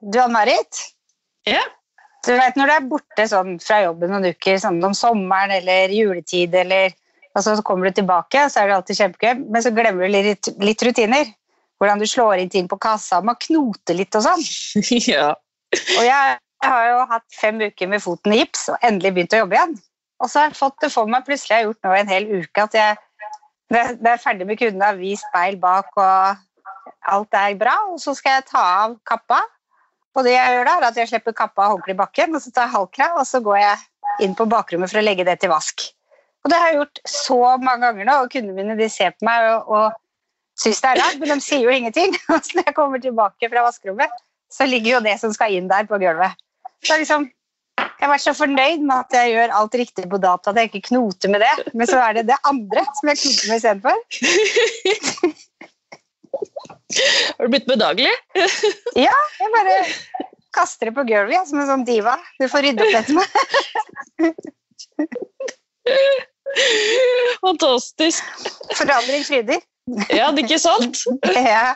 Du, Ann-Marit? Ja. Du vet når du er borte sånn fra jobben noen uker, sånn om sommeren eller juletid, eller og så kommer du tilbake, så er det alltid kjempegøy, men så glemmer du litt, litt rutiner. Hvordan du slår inn ting på kassa, man knoter litt og sånn. ja. Og jeg har jo hatt fem uker med foten i gips og endelig begynt å jobbe igjen. Og så har jeg fått det for meg plutselig jeg har gjort nå en hel uke at jeg når jeg er ferdig med kundene, har vist speil bak og alt er bra, og så skal jeg ta av kappa. Og det jeg gjør da, er at jeg slipper kappa og håndkleet i bakken, og så tar jeg halvkrav, og så går jeg inn på bakrommet for å legge det til vask. Og det har jeg gjort så mange ganger nå, og kundene mine de ser på meg og, og syns det er rart, men de sier jo ingenting. Og så når jeg kommer tilbake fra vaskerommet, så ligger jo det som skal inn der, på gulvet. Så liksom, jeg har vært så fornøyd med at jeg gjør alt riktig på data, at jeg ikke knoter med det. Men så er det det andre som jeg knoter med istedenfor. Har du blitt bedagelig? ja, jeg bare kaster det på gulvet ja, som en sånn diva. Du får rydde opp etter meg. Fantastisk. Forandring fryder. Ja, det er ikke sant? ja.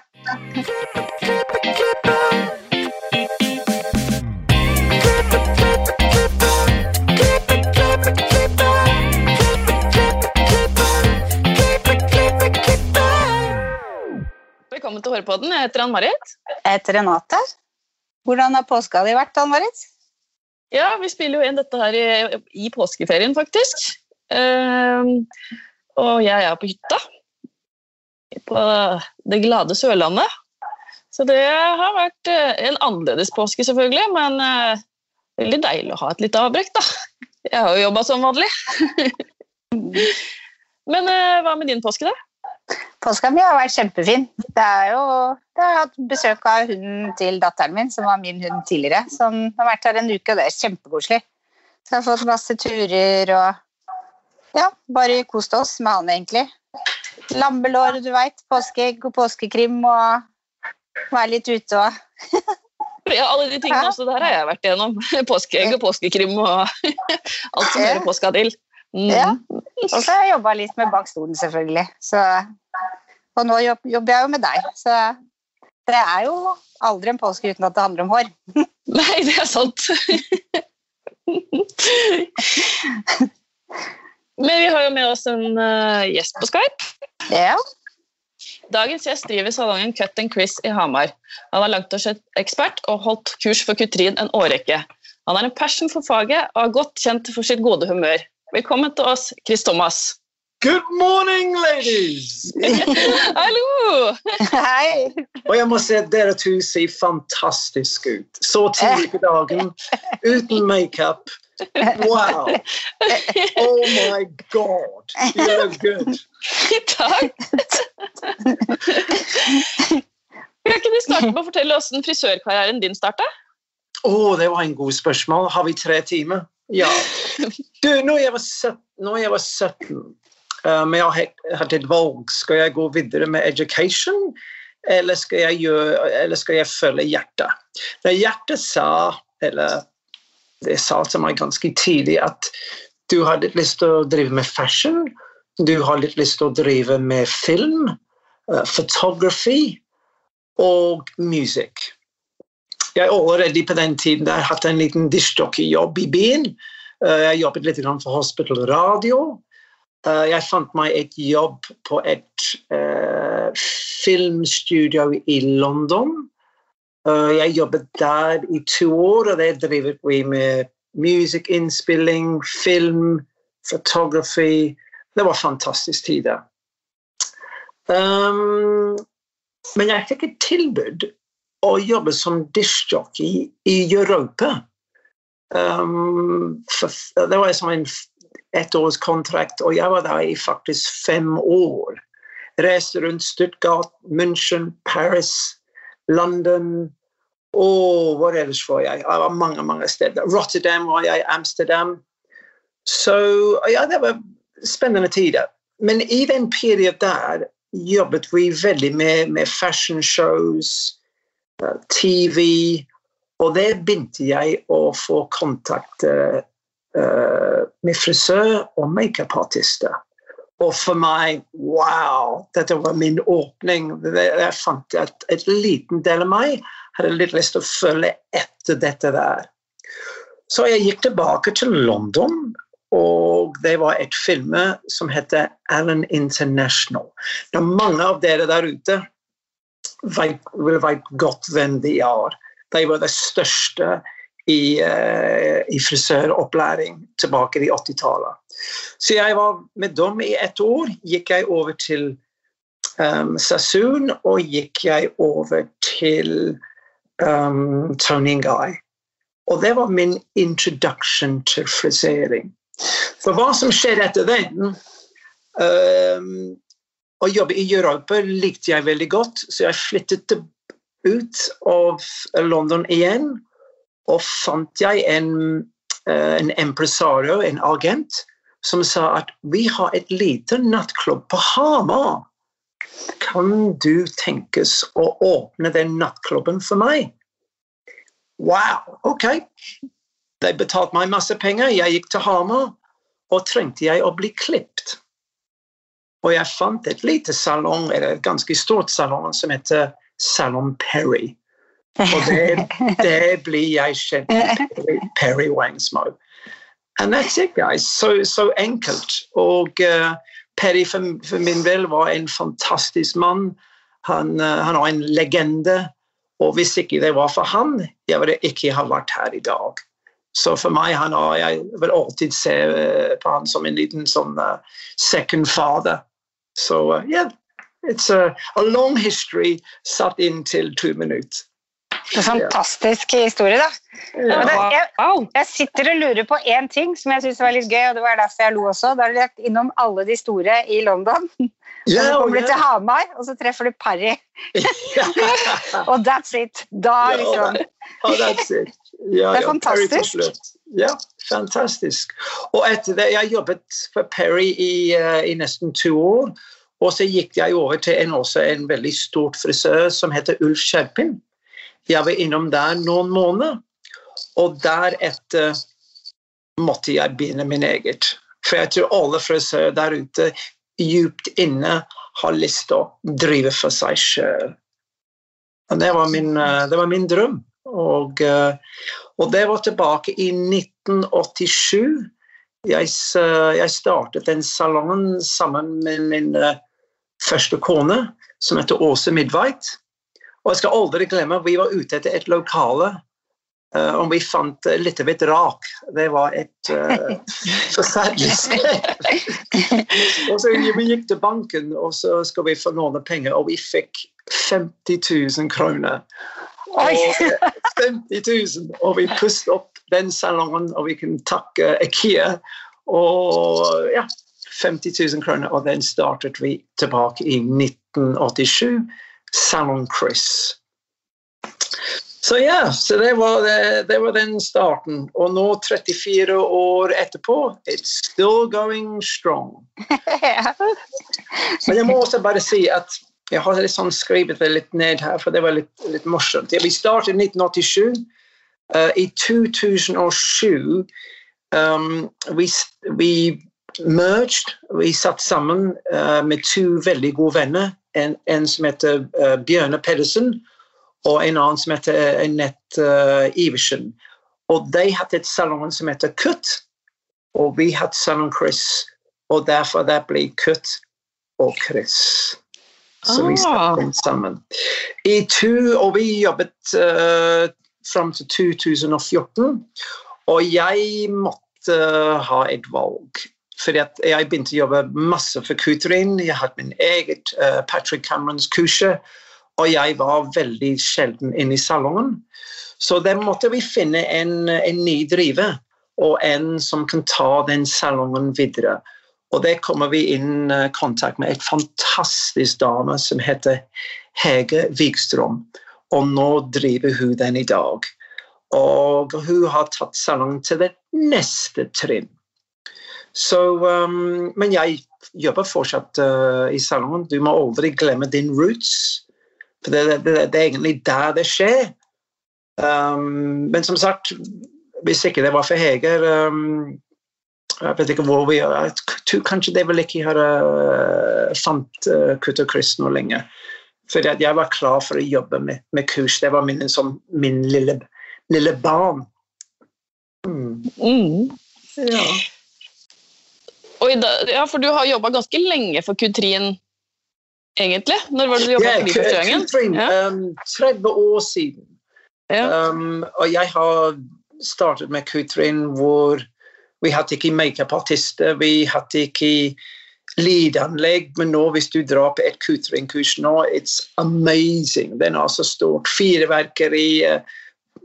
Velkommen til Hårpodden. Jeg heter Ann-Marit. Jeg heter Renate. Hvordan har påska di vært, Ann-Marit? Ja, vi spiller jo inn dette her i, i påskeferien, faktisk. Uh, og jeg er på hytta. På det glade Sørlandet. Så det har vært uh, en annerledes påske, selvfølgelig, men uh, veldig deilig å ha et lite avbrekk, da. Jeg har jo jobba som vanlig. men uh, hva med din påske, da? Påska mi har vært kjempefin. Det er jo, jeg har hatt besøk av hunden til datteren min, som var min hund tidligere. Som har vært her en uke, og det er kjempekoselig. Så jeg har fått masse turer og ja, bare kost oss med han, egentlig. Lambelår, du veit. Påskeegg og påskekrim og være litt ute og Ja, alle de tingene også der har jeg vært igjennom. Påskeegg og påskekrim og alt som hører påska til. Mm. Ja. Og så har jeg jobba litt med bak stolen, selvfølgelig. Så, og nå jobber jeg jo med deg. Så det er jo aldri en påske uten at det handler om hår. Nei, det er sant. Men vi har jo med oss en uh, gjest på Skype. Ja. Dagens gjest driver salongen Cut and Chris i Hamar. Han er langtårsekspert og holdt kurs for kutrin en årrekke. Han har en passion for faget og er godt kjent for sitt gode humør. Velkommen til oss, Chris Thomas. Good morning, ladies! Hallo! Hei! Og jeg må si at dere to ser fantastisk ut. Så tidlig på dagen, uten makeup. Wow! Oh my god! You look good. Takk. Kan ikke du starte med å fortelle hvordan frisørkarrieren din starta? Oh, det var en god spørsmål. Har vi tre timer? Ja. Du, når jeg var 17, når jeg var 17 um, jeg hadde et valg. Skal jeg gå videre med education, eller skal jeg, gjøre, eller skal jeg følge hjertet? Når hjertet sa, eller det sa til meg ganske tidlig, at du har litt lyst til å drive med fashion, du har litt lyst til å drive med film, uh, photography og musikk. Jeg allerede på den tiden jeg hatt en liten diskjockeyjobb i byen. Uh, jeg jobbet litt for Hospital Radio. Uh, jeg fant meg et jobb på et uh, filmstudio i London. jeg jobbet der i to år, og det drevet vi med musikkinnspilling, film, photography. Det var fantastisk tider. Um, men jeg fikk et tilbud å jobbe som dishjockey i Europa. Um, det var som en ettårskontrakt, og jeg var der i faktisk fem år. Reiste rundt Stuttgart, München, Paris, London og hvor ellers var jeg? Jeg var mange mange steder. Rotterdam var jeg, Amsterdam. Så ja, det var spennende tider. Men i den perioden der jobbet vi veldig med, med fashion shows, TV, og der begynte jeg å få kontakt uh, med frisør og makeupartister. Og for meg wow! Dette var min åpning. Jeg fant at et liten del av meg hadde litt lyst til å følge etter dette der. Så jeg gikk tilbake til London, og det var et film som heter Alan International. Det er mange av dere der ute vil være godt hvem de er. De var det største i, uh, i frisøropplæring tilbake i 80-tallet. Så jeg var med dem i ett år. Gikk jeg over til um, Sassoon, og gikk jeg over til um, Tony Guy. Og det var min introduction til frisering. For hva som skjedde etter den um, Å jobbe i Europa likte jeg veldig godt, så jeg flyttet ut av London igjen. Og fant jeg en, uh, en impresario, en agent, som sa at vi har et lite nattklubb på Hamar. Kan du tenkes å åpne den nattklubben for meg? Wow, OK. De betalte meg masse penger. Jeg gikk til Hamar, og trengte jeg å bli klippet. Og jeg fant et lite salong, eller et ganske stort salong, som heter Salon Perry. Og det, det blir jeg kjent med. Perry Wangsmo. And that's it, guys. Så, so enkelt. Og uh, Perry for, for, min del var en fantastisk mann. Han, uh, han var en legende. Og hvis ikke det var for han, jeg ville ikke ha vært her i dag. Så for meg han har, jeg vil alltid se uh, på han som en liten sånn second father. Så uh, yeah, it's a, a long history satt inn til to minutter. Fantastisk historie, da. Ja. Det, jeg, jeg, sitter og lurer på én ting som jeg syns var litt gøy, og det var derfor jeg lo også. Da har du vært innom alle de store i London. Så kommer du til Hamar, og så treffer du Parry. og that's it. Da liksom oh, that's it. Ja, det er fantastisk. Ja, fantastisk. Og etter det, jeg jobbet for Perry i, uh, i nesten to år. Og så gikk jeg over til en, en veldig stort frisør som heter Ulf Skjerpin. Jeg var innom der noen måneder, og deretter måtte jeg begynne min eget. For jeg tror alle frisører der ute djupt inne har lyst til å drive for seg sjøl. Det, var min, det var min drøm. Og, og, det var tilbake i 1987. Jeg, jeg startet den salongen sammen med min første kone, som heter Åse Midtveit. Og jeg skal aldri glemme vi var ute etter et lokale. Uh, og vi fant uh, litt av et rak. Det var et uh, forferdelig sted. og så Vi gikk til banken og så skal vi få låne penger, og vi fikk 50 000 kroner. Og 50 000, og vi pustet opp den salongen, og vi kan takke Ikea. Og ja, 50 000 kroner, og den startet vi tilbake i 1987. Salon Chris. Så ja, så det var, det, det var, den starten. Og nå, 34 år etterpå, it's still going strong. Men jeg må også bare si at jeg har sånn skrevet det litt ned her, for det var litt, litt morsomt. Vi startet i 1987. Uh, I 2007 um, vi, vi merged, vi satt sammen uh, med to veldig gode venner en, en som heter uh, Bjørne Pedersen, og en annen som heter Annette uh, Iversen. Og de hadde et salong som heter Kutt, og vi hadde salong Chris, og derfor det ble Kutt og Chris. Så vi satt ah. sammen. I to, og vi jobbet uh, fram til 2014, og jeg måtte ha et valg. Fordi jeg begynte å jobbe masse for Kutrin. Jeg hadde min eget uh, Patrick Camerons kurset. Og jeg var veldig sjelden inne i salongen. Så der måtte vi finne en, en ny driver, og en som kan ta den salongen videre. Og der kommer vi inn i uh, kontakt med et fantastisk dame som heter Hege Wigstrøm. Og nå driver hun den i dag. Og hun har tatt salongen til det neste trinn. Så, um, men jeg jobber fortsatt uh, i salongen. Du må aldri glemme din roots. For det, det, det er egentlig der det skjer. Um, men som sagt, hvis ikke det var for Heger um, Jeg vet ikke hvor vi er. Kanskje det vel ikke har uh, fant uh, Kutt og Kryss nå lenger. For jeg var klar for å jobbe med, med kurs. Det var min, som min lille, lille barn. Mm. Mm. Ja. Da, ja, for du har jobba ganske lenge for Kutrin, egentlig? Når var det du jobba yeah, for første gangen? Ja. um, 30 år siden. Ja. Um, og jeg har startet med Kutrin hvor vi hadde ikke makeupartister, vi hadde ikke lydanlegg, men nå hvis du drar på et Kutrin-kurs nå, it's amazing. Den er så stort. Fireverkeri,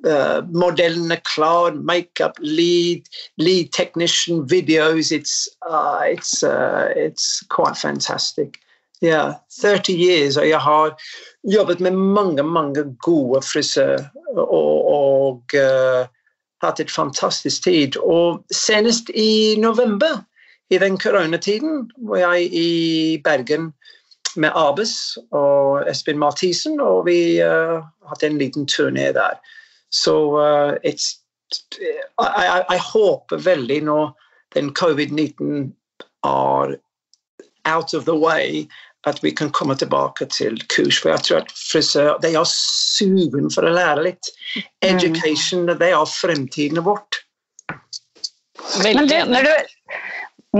uh, modellene klar, makeup, lead, lead technician, videos. It's, uh, it's, uh, it's quite fantastic. Yeah, 30 years, og jeg har jobbet med mange, mange gode frisører. og, og uh, hatt et fantastisk tid. Og senest i november, i den koronatiden, var jeg i Bergen med Abes og Espen Mathisen, og vi uh, hadde en liten turné der. Så uh, jeg, håper veldig når den covid-19 er out of the way, at vi kan komme tilbake til kurs. For jeg tror at frisør de er sugen for å lære litt. Mm. Education det er fremtiden vårt. Men du, når, du,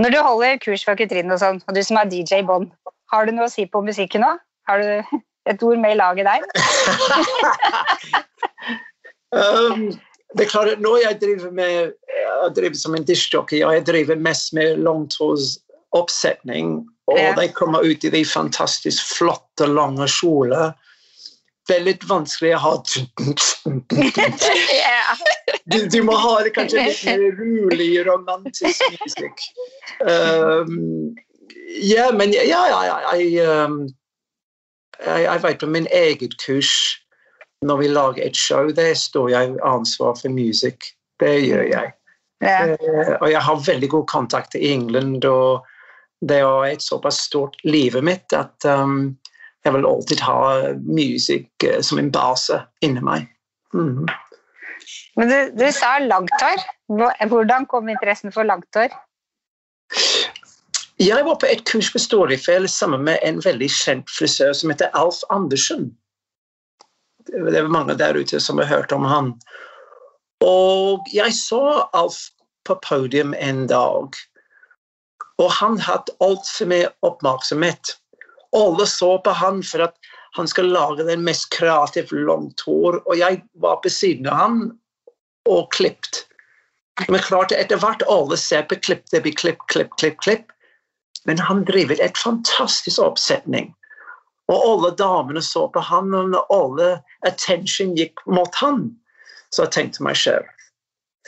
når, du, holder kurs for Katrine, og sånn, og du som er DJ Bond, har du noe å si på musikken nå? Har du et ord med i laget der? um, det er klart Når jeg driver, med, jeg driver som en dishjockey, og jeg driver mest med langtrådsoppsetning og ja. de kommer ut i de fantastisk flotte, lange kjoler. Det er litt vanskelig å ha du, du, må ha det kanskje litt mer rolig, romantisk musikk. Um, ja, men ja, ja, ja jeg, um, jeg, jeg vet på min eget kurs når vi lager et show, der står jeg ansvar for musikk. Det gjør jeg. Ja. Uh, og jeg har veldig god kontakt i England. og det er et såpass stort livet mitt at um, jeg vil alltid ha musikk uh, som en base inni meg. Mm. Men du, du sa langtår. Hvordan kom interessen for langtår? Jeg var på et kurs på Storefjell sammen med en veldig kjent frisør som heter Alf Andersen. Det er mange der ute som har hørt om han. Og jeg så Alf på podium en dag. Og han hadde altfor mye oppmerksomhet. Alle så på han for at han skal lage den mest kreative langt hår, og jeg var på siden av han og klippet. Men klart etter hvert alle ser på klipp, det blir klipp, klipp, klipp, klipp. Men han driver et fantastisk oppsetning. Og alle damene så på han, og alle attention gikk mot han. Så jeg tenkte meg selv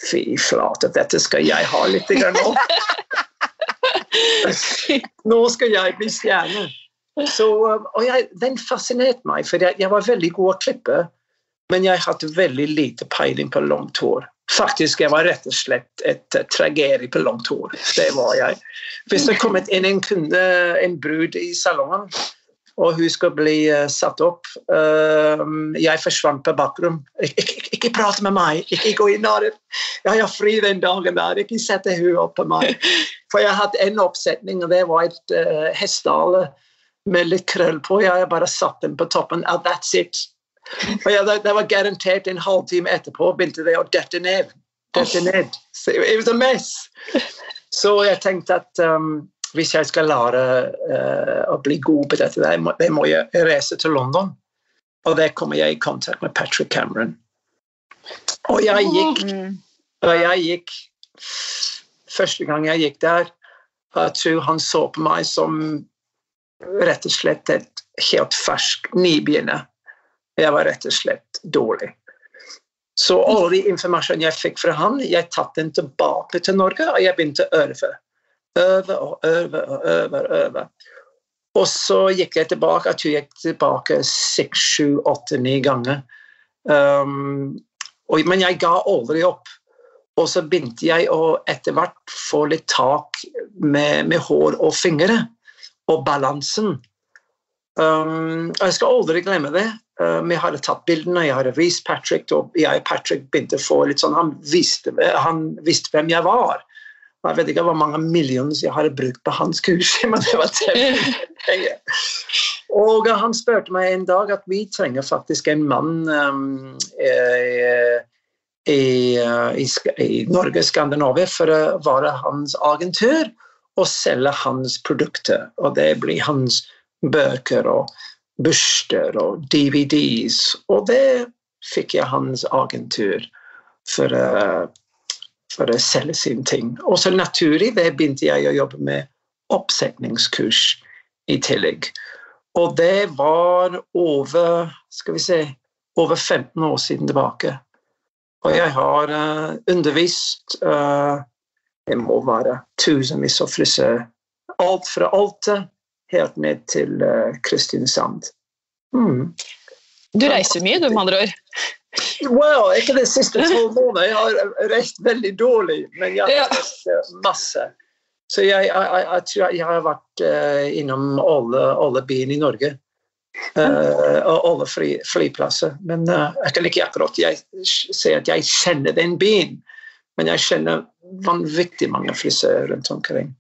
Fy flate, dette skal jeg ha litt nå. Nå skal jeg bli stjerne. Så, um, og jeg, den fascinerte meg, for jeg, jeg, var veldig god å klippe, men jeg hadde veldig lite peiling på langt hår. Faktisk, jeg var rett og slett et tragedie på langt hår. Det var jeg. Hvis det kom inn en kunde, en brud i salongen, og hun skal bli uh, satt opp. Uh, jeg forsvant på. Ik ikke, ikke prate med meg, ikke gå inn der. Jeg har fri den dagen der, ikke sette hun opp på meg. For jeg hadde en oppsetning, og det var et uh, hestehale med litt krøll på. Jeg bare satt den på toppen. Oh, that's it. Og jeg, det, det, var garantert en halvtime etterpå begynte det å dette ned. Dette ned. So it was a mess. Så jeg tenkte at um, hvis jeg skal lære uh, å bli god på dette, jeg må, må jeg reise til London. Og der kommer jeg i kontakt med Patrick Cameron. Og jeg gikk, og jeg gikk Første gang jeg gikk der, jeg tror han så på meg som rett og slett et helt fersk nybegynner. Jeg var rett og slett dårlig. Så all de informasjonen jeg fikk fra han, jeg tatt den tilbake til Norge, og jeg begynte å øve øve og øve og øve. Og øve. Og så gikk jeg tilbake jeg tror jeg gikk tilbake seks, sju, åtte, ni ganger. Um, og, men jeg ga aldri opp. Og så begynte jeg å etter hvert få litt tak med, med hår og fingre, og balansen. Um, jeg skal aldri glemme det. Um, jeg hadde tatt bildene, jeg hadde vist Patrick, og jeg og Patrick begynte å få litt sånn Han visste, han visste hvem jeg var. Jeg vet ikke hvor mange millioner jeg hadde brukt på hans kurs. men det var det. Og han spurte meg en dag at vi trenger faktisk en mann um, i, i, i, i Norge, Skandinavia, for å være hans agentur og selge hans produkter. Og det blir hans bøker og børster og DVDs. Og det fikk jeg hans agentur for å for å selge sine ting. Og så naturlig det begynte jeg å jobbe med oppsetningskurs i tillegg. Og det var over skal vi se, over 15 år siden tilbake. Og jeg har uh, undervist uh, Det må være tusenvis av frisører. Alt fra Alte helt ned til uh, Kristiansand. Mm. Du reiser mye, du, med andre ord? Wow, ikke de siste tolv månedene. Jeg har reist veldig dårlig, men jeg har reist masse. Så jeg, jeg, jeg, tror jeg har vært uh, innom alle, alle byene i Norge. Uh, og alle fly, flyplasser. Men uh, jeg kan ikke akkurat jeg, si at jeg kjenner den byen, men jeg kjenner vanvittig mange frisører rundt omkring.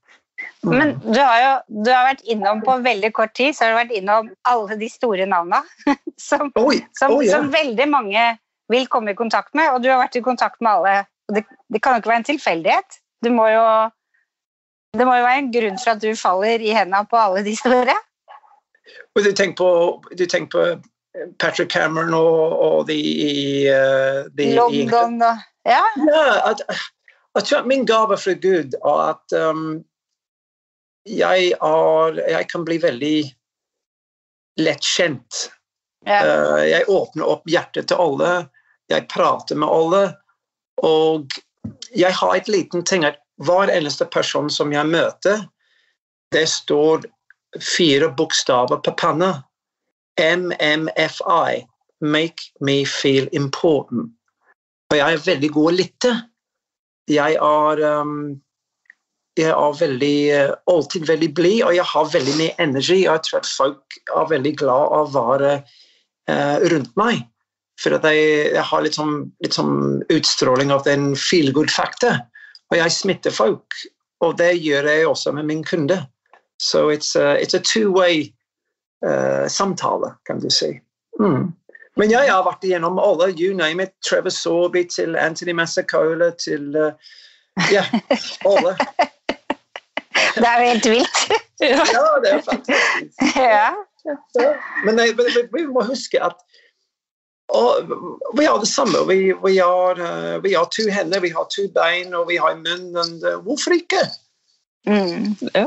Mm. Men du har jo du har vært innom på veldig kort tid så har du vært innom alle de store navna som, oh, som, oh, yeah. som, veldig mange vil komme i kontakt med, og du har vært i kontakt med alle. Det, det, kan jo ikke være en tilfeldighet. Det må, jo, det må jo være en grunn for at du faller i hendene på alle de store. Du tenker på, du tenker på Patrick Cameron og, og de i uh, London og Ja. ja at, at min gave fra Gud er at um, jeg, er, jeg kan bli veldig lettkjent. Ja. Uh, jeg åpner opp hjertet til alle, jeg prater med alle. Og jeg har et liten ting at hver eneste person som jeg møter, det står fire bokstaver på panna. MMFI. Make me feel important. Og jeg er veldig god å lytte. Jeg er um, jeg er veldig, alltid veldig blid, og jeg har veldig mye energi. Og Jeg tror at folk er veldig glad av å være uh, rundt meg. For at jeg, jeg har litt sånn, litt sånn, utstråling av den feel good-fakta. Og jeg smitter folk, og det gjør jeg også med min kunde. Så it's a, it's a two-way uh, samtale, kan du si. Mm. Men jeg har vært igjennom alle, you name it. Trevor Sorby til Anthony Massacola til uh, Ja, alle. Det er jo helt vilt. ja, det er fantastisk. Ja. Men nei, vi må huske at og, vi har det samme. Vi, vi, har, uh, vi, har, to hender, vi har to bein, og vi har en munn. Og, uh, hvorfor ikke? Mm. Ja.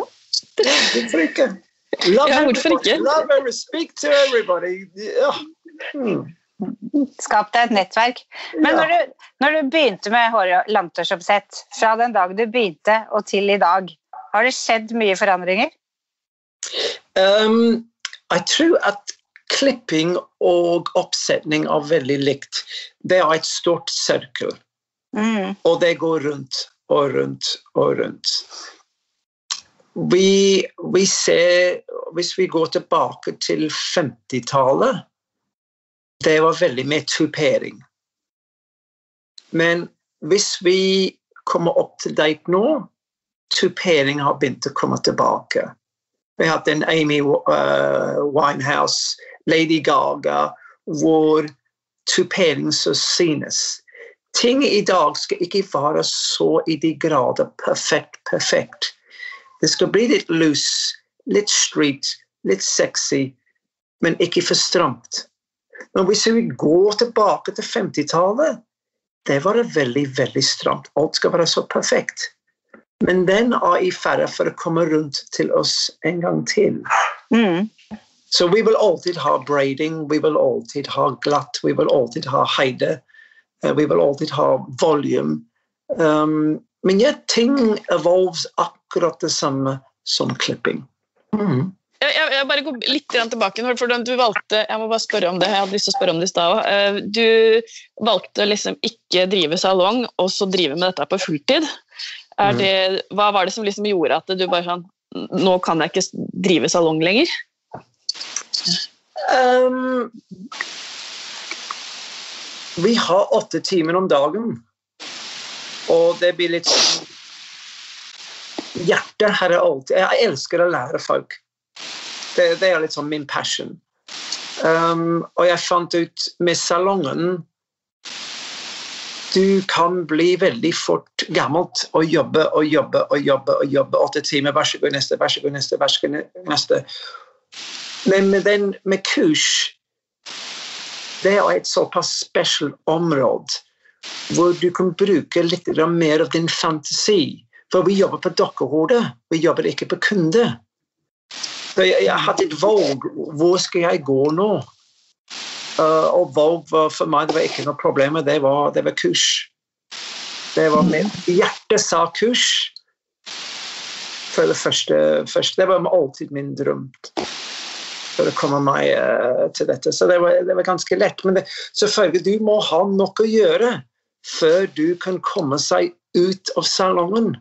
Hvorfor ikke? Love, ja, hvorfor ikke? love and respect to everybody. Ja. Mm. Skap deg et nettverk. Men når du, når du begynte med langtørsoppsett, fra den dag du begynte og til i dag, har det skjedd mye forandringer? Um, jeg tror at klipping og oppsetning er veldig likt. Det er et stort sirkel, Mm. og det går rundt og rundt og rundt. Vi, vi ser, hvis vi går tilbake til 50-tallet, det var veldig med tupering. Men hvis vi kommer opp til date nå, tupering har begynt å komme tilbake. Vi har hatt en Amy uh, Winehouse, Lady Gaga, hvor tupering så synes. Ting i dag skal ikke være så i de grader perfekt, perfekt. Det skal bli litt loose, litt street, litt sexy, men ikke for stramt. Men hvis vi går tilbake til 50-tallet, det var veldig, veldig stramt. Alt skal være så perfekt. Men den er i ferd for å komme rundt til oss en gang til. Mm. Så vi vil alltid ha braiding, vi vil alltid ha glatt, vi vil alltid ha høyde. uh, vi vil alltid ha volume. Um, men ja, ting evolves akkurat det samme som klipping. Mm. Jeg, jeg, jeg bare går litt tilbake, for du valgte jeg må bare spørre om det, jeg hadde lyst til å spørre om det i stad også. Du valgte liksom ikke drive salong, og så drive med dette på fulltid. Er Mhm. det, hva var det som liksom gjorde at du bare sånn Nå kan jeg ikke drive salong lenger? Um, vi har åtte timer om dagen. Og det blir litt hjertet her er alltid Jeg elsker å lære folk. Det, det er litt sånn min passion. Um, og jeg fant ut med salongen Du kan bli veldig fort gammelt og jobbe og jobbe og jobbe. og jobbe Åtte timer, vær så god, neste, vær så god, neste, vær så god, neste. Men med, den, med kurs det er et såpass special område hvor du kan bruke litt mer av din fantasi. For vi jobber på dokkehodet, vi jobber ikke på kunde. Jeg, jeg hadde et valg. Hvor skal jeg gå nå? Uh, og valg var for meg det var ikke noe problem. Det var, det var kurs. Det var min hjerte sa kurs. For det første, første Det var alltid min drøm for å komme meg uh, til dette. Så det var, det var ganske lett. Men det, selvfølgelig, du må ha noe å gjøre før du kan komme seg ut av salongen.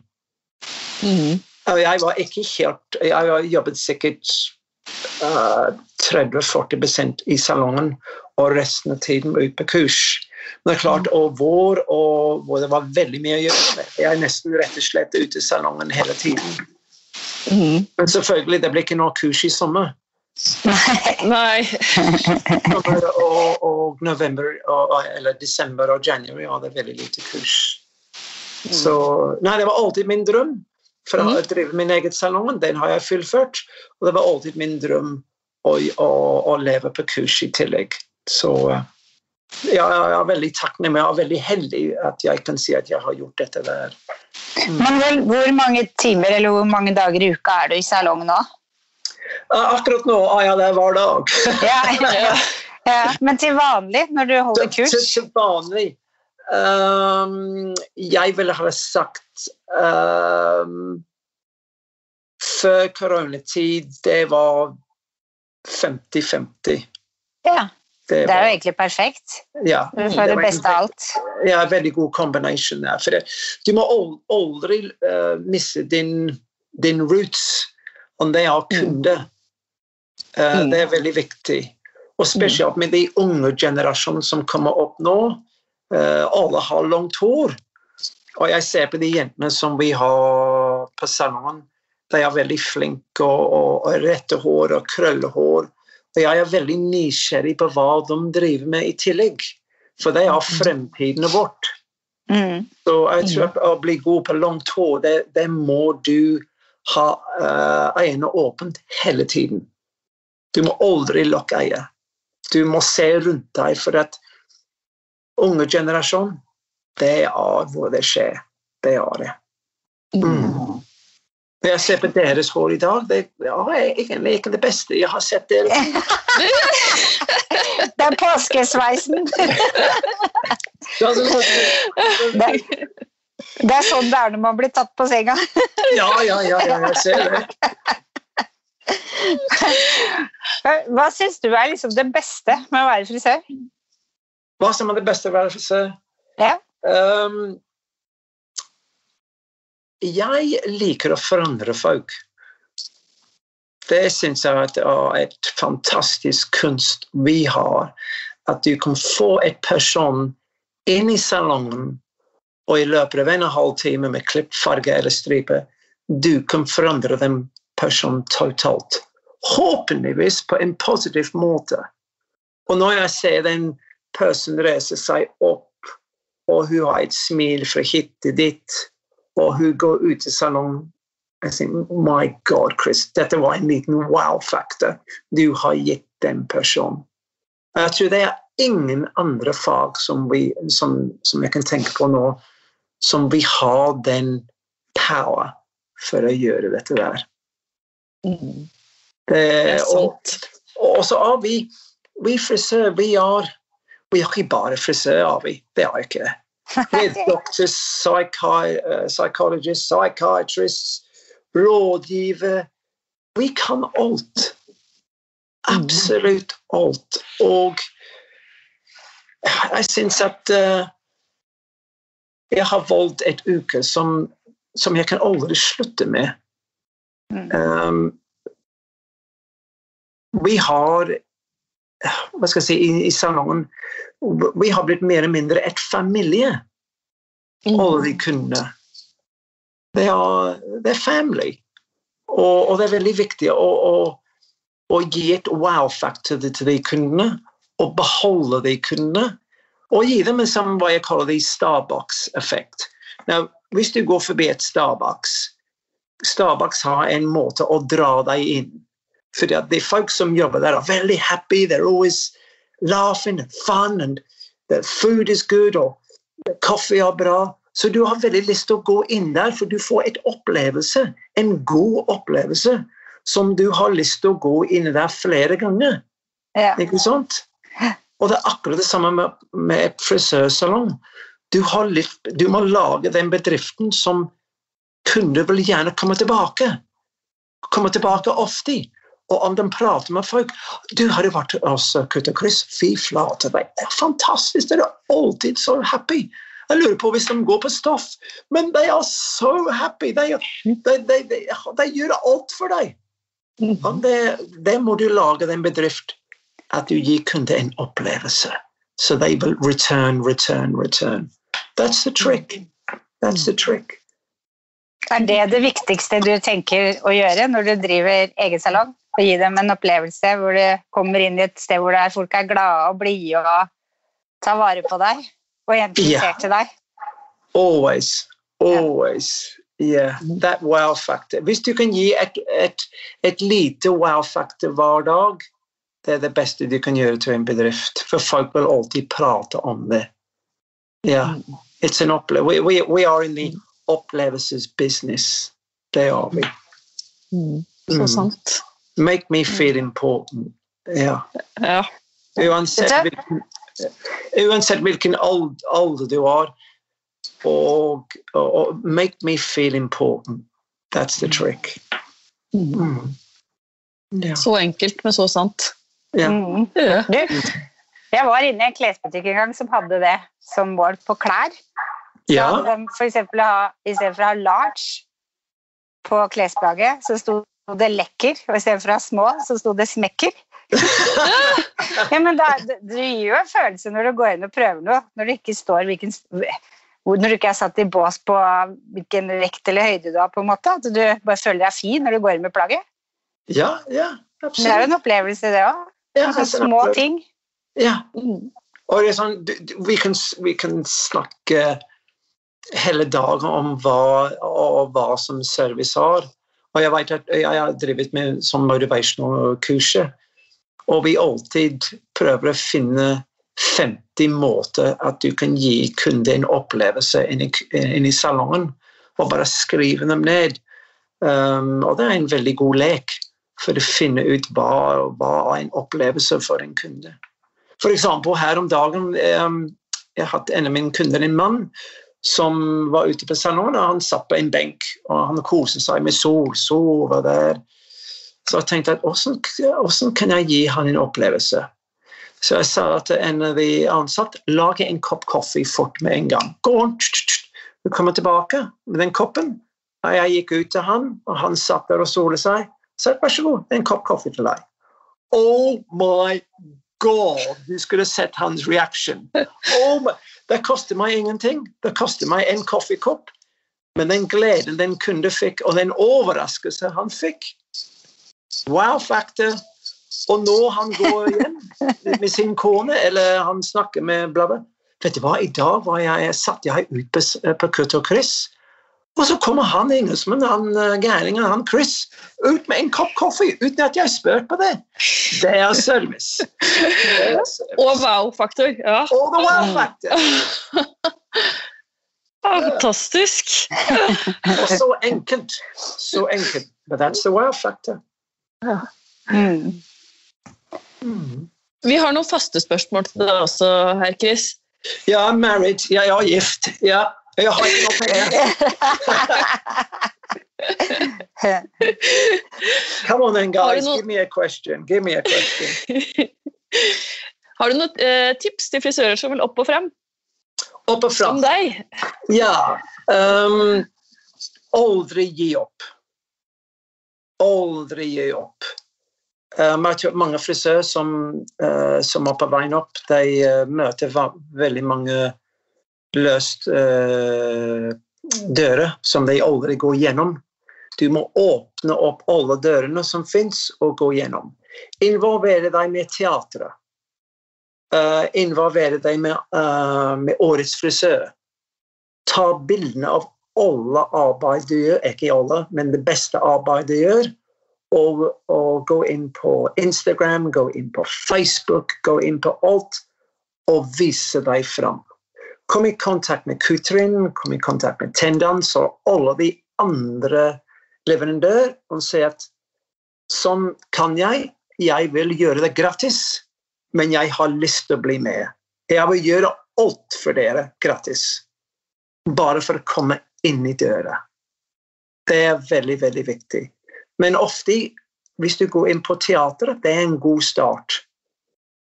Mm. Jeg var ikke helt Jeg har jobbet sikkert uh, 30-40 i salongen og resten av tiden ut på kurs. Men det er klart, og vår, og hvor det var veldig mye å gjøre. Med. Jeg er nesten rett og slett ute i salongen hele tiden. Mm. Men selvfølgelig, det blir ikke noe kurs i sommer. Nei. og, og, november, og, eller desember og januar ja, det er veldig lite kurs. Mm. Så Nei, det var alltid min drøm. For å mm. drive min egen salong, den har jeg fullført. Og det var alltid min drøm å, å, å leve på kurs i tillegg. Så ja, jeg er veldig takknemlig og veldig heldig at jeg kan si at jeg har gjort dette der. Mm. Men hvor mange timer eller hvor mange dager i uka er du i salong nå? Akkurat nå er jeg der hver dag. ja, ja, ja. Men til vanlig, når du holder kurs? Til, til vanlig um, Jeg ville ha sagt um, Før koronatid, det var 50-50. Ja. Det, det, er jo egentlig perfekt. Ja, du får det, det beste av alt. Ja, veldig god kombinasjon der. For det, du må aldri uh, miste din, din roots om det er kunde. Uh, mm. Det er veldig viktig. Og spesielt med de unge generasjonene som kommer opp nå. Uh, alle har langt hår. Og jeg ser på de jentene som vi har på salongen. De er veldig flinke og, og, og rette hår og krøllehår. Og jeg er veldig nysgjerrig på hva de driver med i tillegg. For det er mm. fremtiden vårt. Mm. Så jeg tror at å bli god på langt hår, det, det må du ha uh, øynene åpent hele tiden. Du må aldri lukke øyet. Du må se rundt deg, for at unge generasjon, det er hvor det skjer. Det er det. Mm. Når jeg ser på deres hår i dag, det er egentlig ikke det beste jeg har sett dere. det er påskesveisen. det, er, det er sånn det er når man blir tatt på senga. ja, ja, ja, jeg ser det. Hva syns du er liksom det beste med å være frisør? Hva som er det beste med å være frisør? Ja. Um, jeg liker å forandre folk. Det syns jeg er et fantastisk kunst vi har. At du kan få et person inn i salongen, og i løpet av en halvtime med klippfarge eller stripe, du kan forandre den personen totalt. Håpeligvis på en positiv måte. Og når jeg ser den personen reise seg opp, og hun har et smil fra hit til dit, og hun går ut til salongen jeg sier, My God, Chris, dette var en liten wow-faktor du har gitt den personen. Jeg tror det er ingen andre fag som, vi, som, som jeg kan tenke på nå, som vi har den power for å gjøre dette der. Mm. Det, og, og, så er vi vi frisører, vi er vi er ikke bare frisører, vi. Det er ikke. Vi er doctors, psychi uh, psychologists, psychiatrists, rådgiver. Vi kan alt. Absolutt alt. Og jeg syns at uh, jeg har valgt et uke som, som jeg kan aldri slutte med. Um, vi har hva skal jeg si, i, i, salongen Vi har blitt mer eller mindre et familie, mm. alle de kundene. Det er, det er family. Og, og, det er veldig viktig å, å, å gi et wow-faktor til de kundene, og beholde de kundene. Og gi dem en sånn hva jeg kaller de Starbucks-effekt. Hvis du går forbi et Starbucks Starbucks har en måte å dra deg inn. For de folk som jobber der, er veldig happy. They're always laughing and fun, and the food is good, og kaffe er bra. Så du har veldig lyst til å gå inn der, for du får et opplevelse, en god opplevelse, som du har lyst til å gå inn der flere ganger. Ja. Ikke sant? Og det er akkurat det samme med, med frisørsalong. Du, du, må lage den bedriften som kunder vil gjerne komme tilbake. Komme tilbake ofte. Og om de prater med folk Du, har du vært hos Kutt og Kryss?' Fy flate, det er fantastisk! Dere er alltid så happy! Jeg lurer på hvis de går på stoff, men de er så happy! De, de, de, de gjør alt for deg! Mhm. Og det, det, må du lage en bedrift at du gir kunder en opplevelse. Så de vil return, return, return. That's the trick. That's the trick. Er det det viktigste du tenker å gjøre når du driver egen salong? Å gi dem en opplevelse hvor du kommer inn i et sted hvor folk er glade og blide og tar vare på deg og er interessert yeah. i deg? Always. Always. Yeah, that wow factor. Hvis du kan gi et, et, et lite wow factor hver dag, det er det beste du kan gjøre til en bedrift. For folk vil alltid prate om det. Yeah, it's an we, we, we are in the opplevelsesbusiness. Det er vi. Mm. Så mm. sant. Make me feel important. Ja. ja. Uansett hvilken, uansett hvilken alder du har. Og, og, make me feel important. That's the trick. Mm. mm. Ja. Så enkelt, men så sant. Ja. Mm. ja. Du, jeg var inne i en klesbutikk en gang som hadde det som mål på klær. Ja. For eksempel ha, I stedet for å ha large på klesplagget, så sto det lekker. Og i stedet for å ha små, så sto det smekker. ja, men da, Du gir jo en følelse når du går inn og prøver noe, når du ikke står hvilken når du ikke er satt i bås på hvilken vekt eller høyde du har. på en måte, At du bare føler deg fin når du går inn med plagget. Ja, ja, absolutt. Det er jo en opplevelse, det òg. Ja, altså, små ting. Ja. Mm. Og det er sånn, vi kan, vi kan snakke hele dagen om hva, og hva som service har. Og jeg vet at jeg har drevet med sånn motivational kurset, og vi alltid prøver å finne 50 måter at du kan gi kunden en opplevelse inni, inni salongen, og bare skrive dem ned. Um, og det er en veldig god lek for å finne ut hva, hva er en opplevelse for en kunde. For eksempel her om dagen um, jeg hatt en av mine kunder, en mann, som var ute på salongen. Han satt på en benk og han koste seg med sol, sove der. Så jeg tenkte at hvordan kan jeg gi han en opplevelse? Så jeg sa til en av de ansatte lage en kopp kaffe fort med en gang. Gå an, Du kommer tilbake med den koppen. Og jeg gikk ut til han, og han satt der og solet seg. Så vær så god, en kopp kaffe til deg. Oh my god! Du skulle sett hans reaksjon. Oh my. Det koster meg ingenting. Det koster meg en kaffekopp. Men den gleden den kunde fikk, og den overraskelse han fikk Wow-faktor. Og nå han går igjen med sin kone, eller han snakker med bla, bla. Vet du hva, I dag var jeg, satt jeg ut på, på Kutt og Chris. Og så kommer han engelskmannen, han gæringen, gærningen, han Chris, ut med en kopp kaffe uten at jeg spør på det. Det er service. Og wow-faktor. Ja. Og the wow-faktor. Fantastisk. Og så enkelt. Så enkelt. But that's the wow-faktor. Ja. Mm. Mm. Vi har noen faste spørsmål til deg også, herr Chris. Ja, married. Jeg er gift. Ja. Jeg har ikke noe penger. Come on then, guys. Give me a question. Give me a question. har du noen eh, tips til frisører som vil opp og frem? Opp og frem. Som deg? Ja. Um, aldri gi opp. Aldri gi opp. Jeg tror mange frisører som, uh, som er på veien opp, de uh, møter veldig mange løst eh, dører som de aldri går gjennom. Du må åpne opp alle dørene som fins, og gå gjennom. Involvere deg med teatret. Uh, involvere deg med, uh, med årets frisør. Ta bildene av alle arbeid du gjør, ikke alle, men det beste arbeidet du gjør. Og, og, gå inn på Instagram, gå inn på Facebook, gå inn på alt og vise deg fram. Kom i kontakt med Kutrin, kom i kontakt med Tendans og alle de andre leverandører og si at sånn kan jeg, jeg vil gjøre det gratis, men jeg har lyst til å bli med. Jeg vil gjøre alt for dere gratis. Bare for å komme inn i døra. Det er veldig, veldig viktig. Men ofte, hvis du går inn på teateret, det er en god start.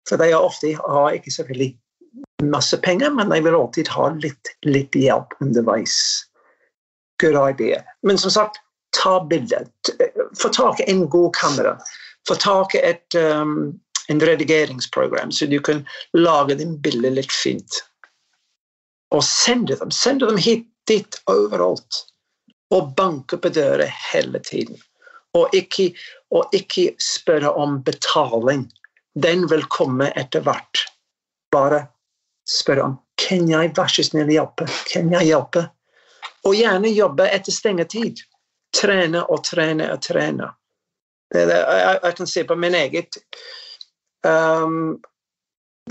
For de ofte ikke så veldig masse penger, men jeg vil alltid ha litt, litt hjelp underveis. Good idea. Men som sagt, ta bilder. Få tak i en god kamera. Få tak i et um, en redigeringsprogram, så du kan lage din bilder litt fint. Og sende dem. Sende dem hit dit overalt. Og banke på døra hele tiden. Og ikke, og ikke spørre om betaling. Den vil komme etter hvert. Bare spørre han kan jeg vær så snill hjelpe. Kan jeg hjelpe? Og gjerne jobbe etter stengetid. Trene og trene og trene. Det, det, jeg, jeg, kan se på min eget um,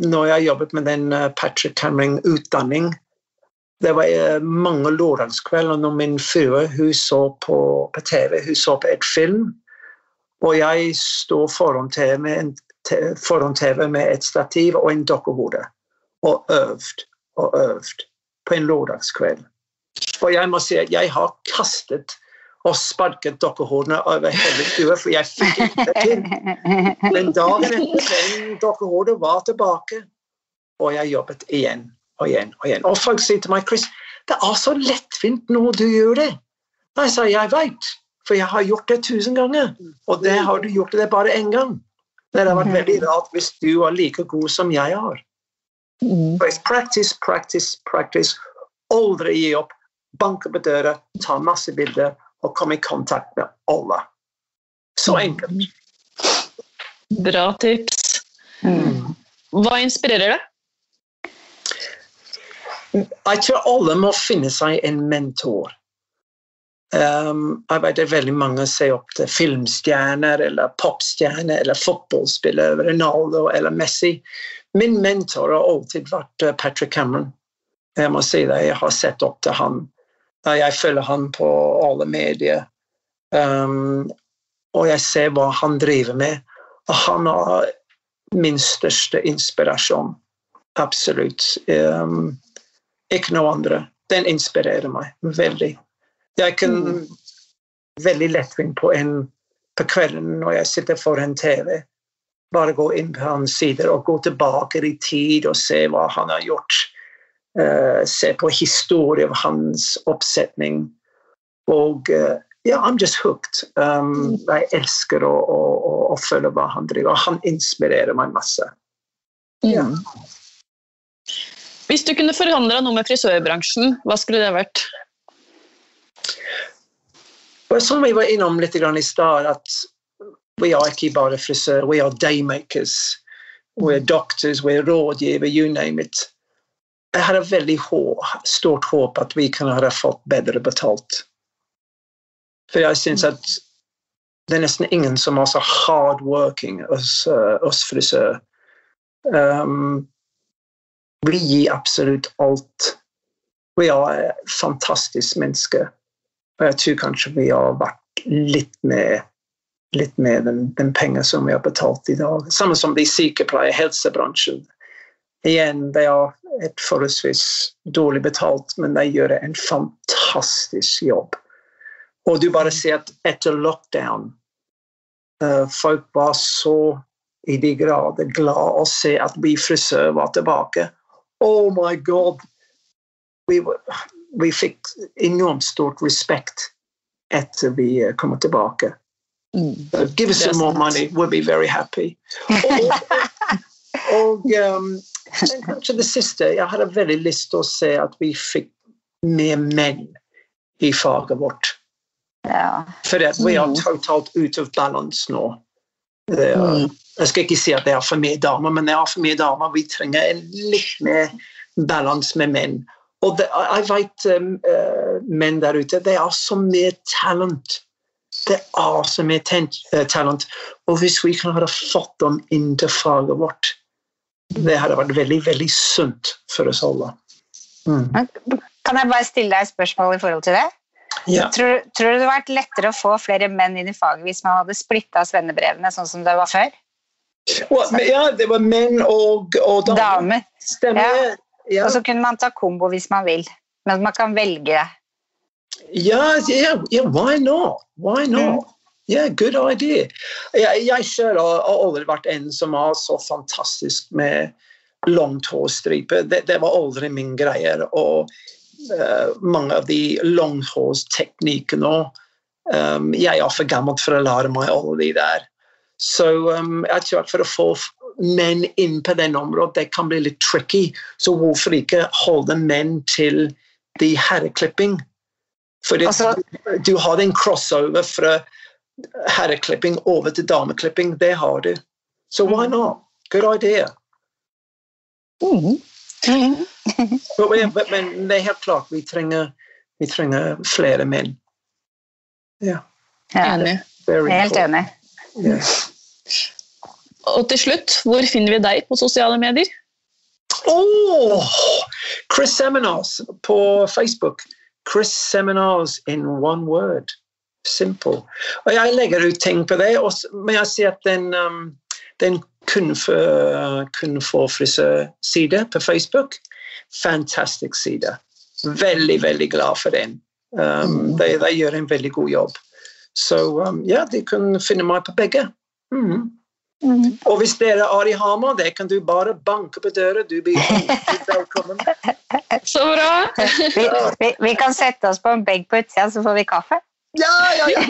Når jeg jobbet med den uh, Patrick Cameron-utdanning det var eh, mange lørdagskvelder når min frue hun så på, på, TV hun så på et film. Og jeg sto foran TV foran TV med et stativ og en dokkehode og øvd og øvd på en lørdagskveld. Og jeg må si at jeg har kastet og sparket dokkehodene over hele stua, for jeg fikk ikke det til. Men dagen etter den dokkehodet var tilbake, og jeg jobbet igjen og igjen og igjen. Og folk sier til meg Chris, det er så lettvint når du gjør det. Jeg sa jeg veit, for jeg har gjort det tusen ganger. Og det har du gjort det bare én gang. Det hadde vært veldig rart hvis du var like god som jeg har. Mm. Practice, practice, practice. Aldri gi opp. Banke på døra, ta masse bilder og komme i kontakt med alle. Så mm. enkelt. Bra tips. Mm. Hva inspirerer deg? Jeg tror alle må finne seg en mentor. Um, jeg vet det er veldig mange ser opp til filmstjerner eller popstjerner eller fotballspillere, Ronaldo eller Messi. Min mentor har alltid vært eh, Patrick Cameron. Jeg må si det, jeg har sett opp til han. Jeg følger han på alle medier. Um, og jeg ser hva han driver med. Og han er min største inspirasjon. Absolutt. Um, ikke noe andre. Den inspirerer meg veldig. Jeg kan mm. veldig lettvint på en på kvelden når jeg sitter foran TV, bare gå inn på hans sider og gå tilbake i tid og se hva han har gjort. Uh, se på historien av hans oppsetning. Og uh, ja, I'm just hooked. Um, mm. jeg elsker å, å, å, å, følge hva han driver. Han inspirerer meg masse. Ja. Mm. Hvis du kunne forandra noe med frisørbransjen, hva skulle det vært? Som vi var innom litt i stad, at vi er ikke bare frisør, vi er daymakers. Vi er doctors, vi er rådgiver, you name it. Jeg hadde veldig stort håp at vi kunne ha fått bedre betalt. For jeg syns at det er nesten ingen som er så hardworking hos uh, oss frisør. Um, vi gir absolutt alt. Vi er fantastiske mennesker. Og jeg tror kanskje vi har vært litt med, litt med den, den penger som vi har betalt i dag. Samme som de sykepleier, helsebransjen. Igjen, de har et forholdsvis dårlig betalt, men de gjør en fantastisk jobb. Og du bare ser at etter lockdown uh, Folk var så i de grader glad å se at vi frisører var tilbake oh my god Vi, vi fikk enormt stort respekt etter vi eh, kommer tilbake. Mm. Uh, give us some more money, we'll be very happy. og, og um, kanskje det siste Jeg hadde veldig lyst til å se at vi fikk mer menn i faget vårt. Ja. For vi er Mm. totalt ute av balanse nå. Er, Mm. Jeg skal ikke si at det er for mye damer, men det er for mye damer. Vi trenger en litt mer balanse med menn. Og det, jeg vet um, uh, menn der ute, det er så mye talent. Det er så mye eh, talent. Og hvis vi kan ha fått dem inn til faget vårt, det hadde vært veldig, veldig sunt for oss alle. Mm. Kan jeg bare stille deg et spørsmål i forhold til det? Ja. Tror, tror du det hadde vært lettere å få flere menn inn i faget hvis man hadde splitta svennebrevene sånn som det var før? Well, ja, det var menn og, og damer. Damer. Stemmer. Ja. Ja. Og så kunne man ta kombo hvis man vil. Men man kan velge. Ja, yeah, yeah. Why not? Why not? Yeah, good idea. Jeg, jeg selv har har aldri vært en som har så fantastisk med langt hårstripe. Det, det var aldri min greie. Og uh, mange av de langhårsteknikkene um, Jeg er for gammel for å lære meg alle de der. Så um, jeg tror for å få menn inn på den området, det kan bli litt tricky. Så hvorfor ikke holde menn til de herreklipping? For Altså- du har en crossover fra herreklipping over til dameklipping. Det har du. Så why not? Good idea. Mm. Men, men- men det er helt klart, vi trenger, vi trenger flere menn. Ja, Ja, Enig. helt enig. Yeah. Og til slutt, hvor finner vi deg på sosiale medier? Oh, Chris Seminars på Facebook. Chris Seminars in one word. Simple. Og jeg legger ut ting på det, men jeg sier at den, um, den kun for, kun for frisørside på Facebook. Fantastisk side. Veldig, veldig glad for den. Um, de, de gjør en veldig god jobb. Så um, ja, de kan finne meg på begge. Mhm. Mhm. Og hvis dere er i Hamar, det kan du bare banke på døra. Du blir velkommen. Så bra! Vi, vi, vi kan sette oss på en benk på utsida, så får vi kaffe. Ja, ja, ja.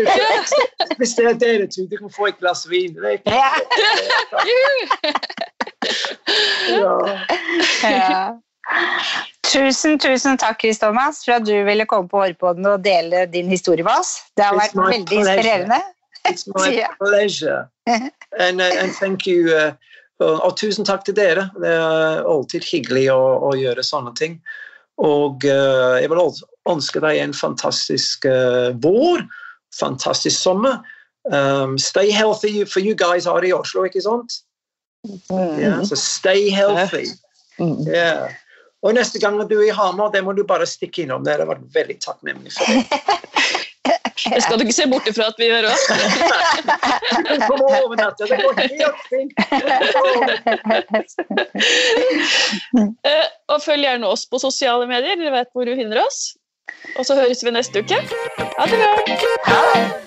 Hvis det er dere to, du kan få et glass vin. Det er ikke- Ja. Ja. Tusen, tusen takk, Chris Thomas, for at du ville komme på Hårpodden og dele din historie med oss. Det har vært veldig pleasure. inspirerende. It's my yeah. pleasure. And, uh, and thank you. uh, og, og tusen takk til dere. Det er alltid hyggelig å, å gjøre sånne ting. Og uh, jeg vil ønske deg en fantastisk uh, vår, fantastisk sommer. Um, stay healthy, for you guys are i Oslo, ikke sant? Mm. Ja, so stay healthy. Mm. Ja. Og neste gang du er i Hamar, det må du bare stikke innom. Det har vært veldig takknemlig for det. Det skal du ikke se bort ifra at vi gjør òg. Du kan overnatte. Det går helt fint. Eh, Og følg gjerne oss på sosiale medier. Dere vet hvor du finner oss. Og så høres vi neste uke. Ha det bra!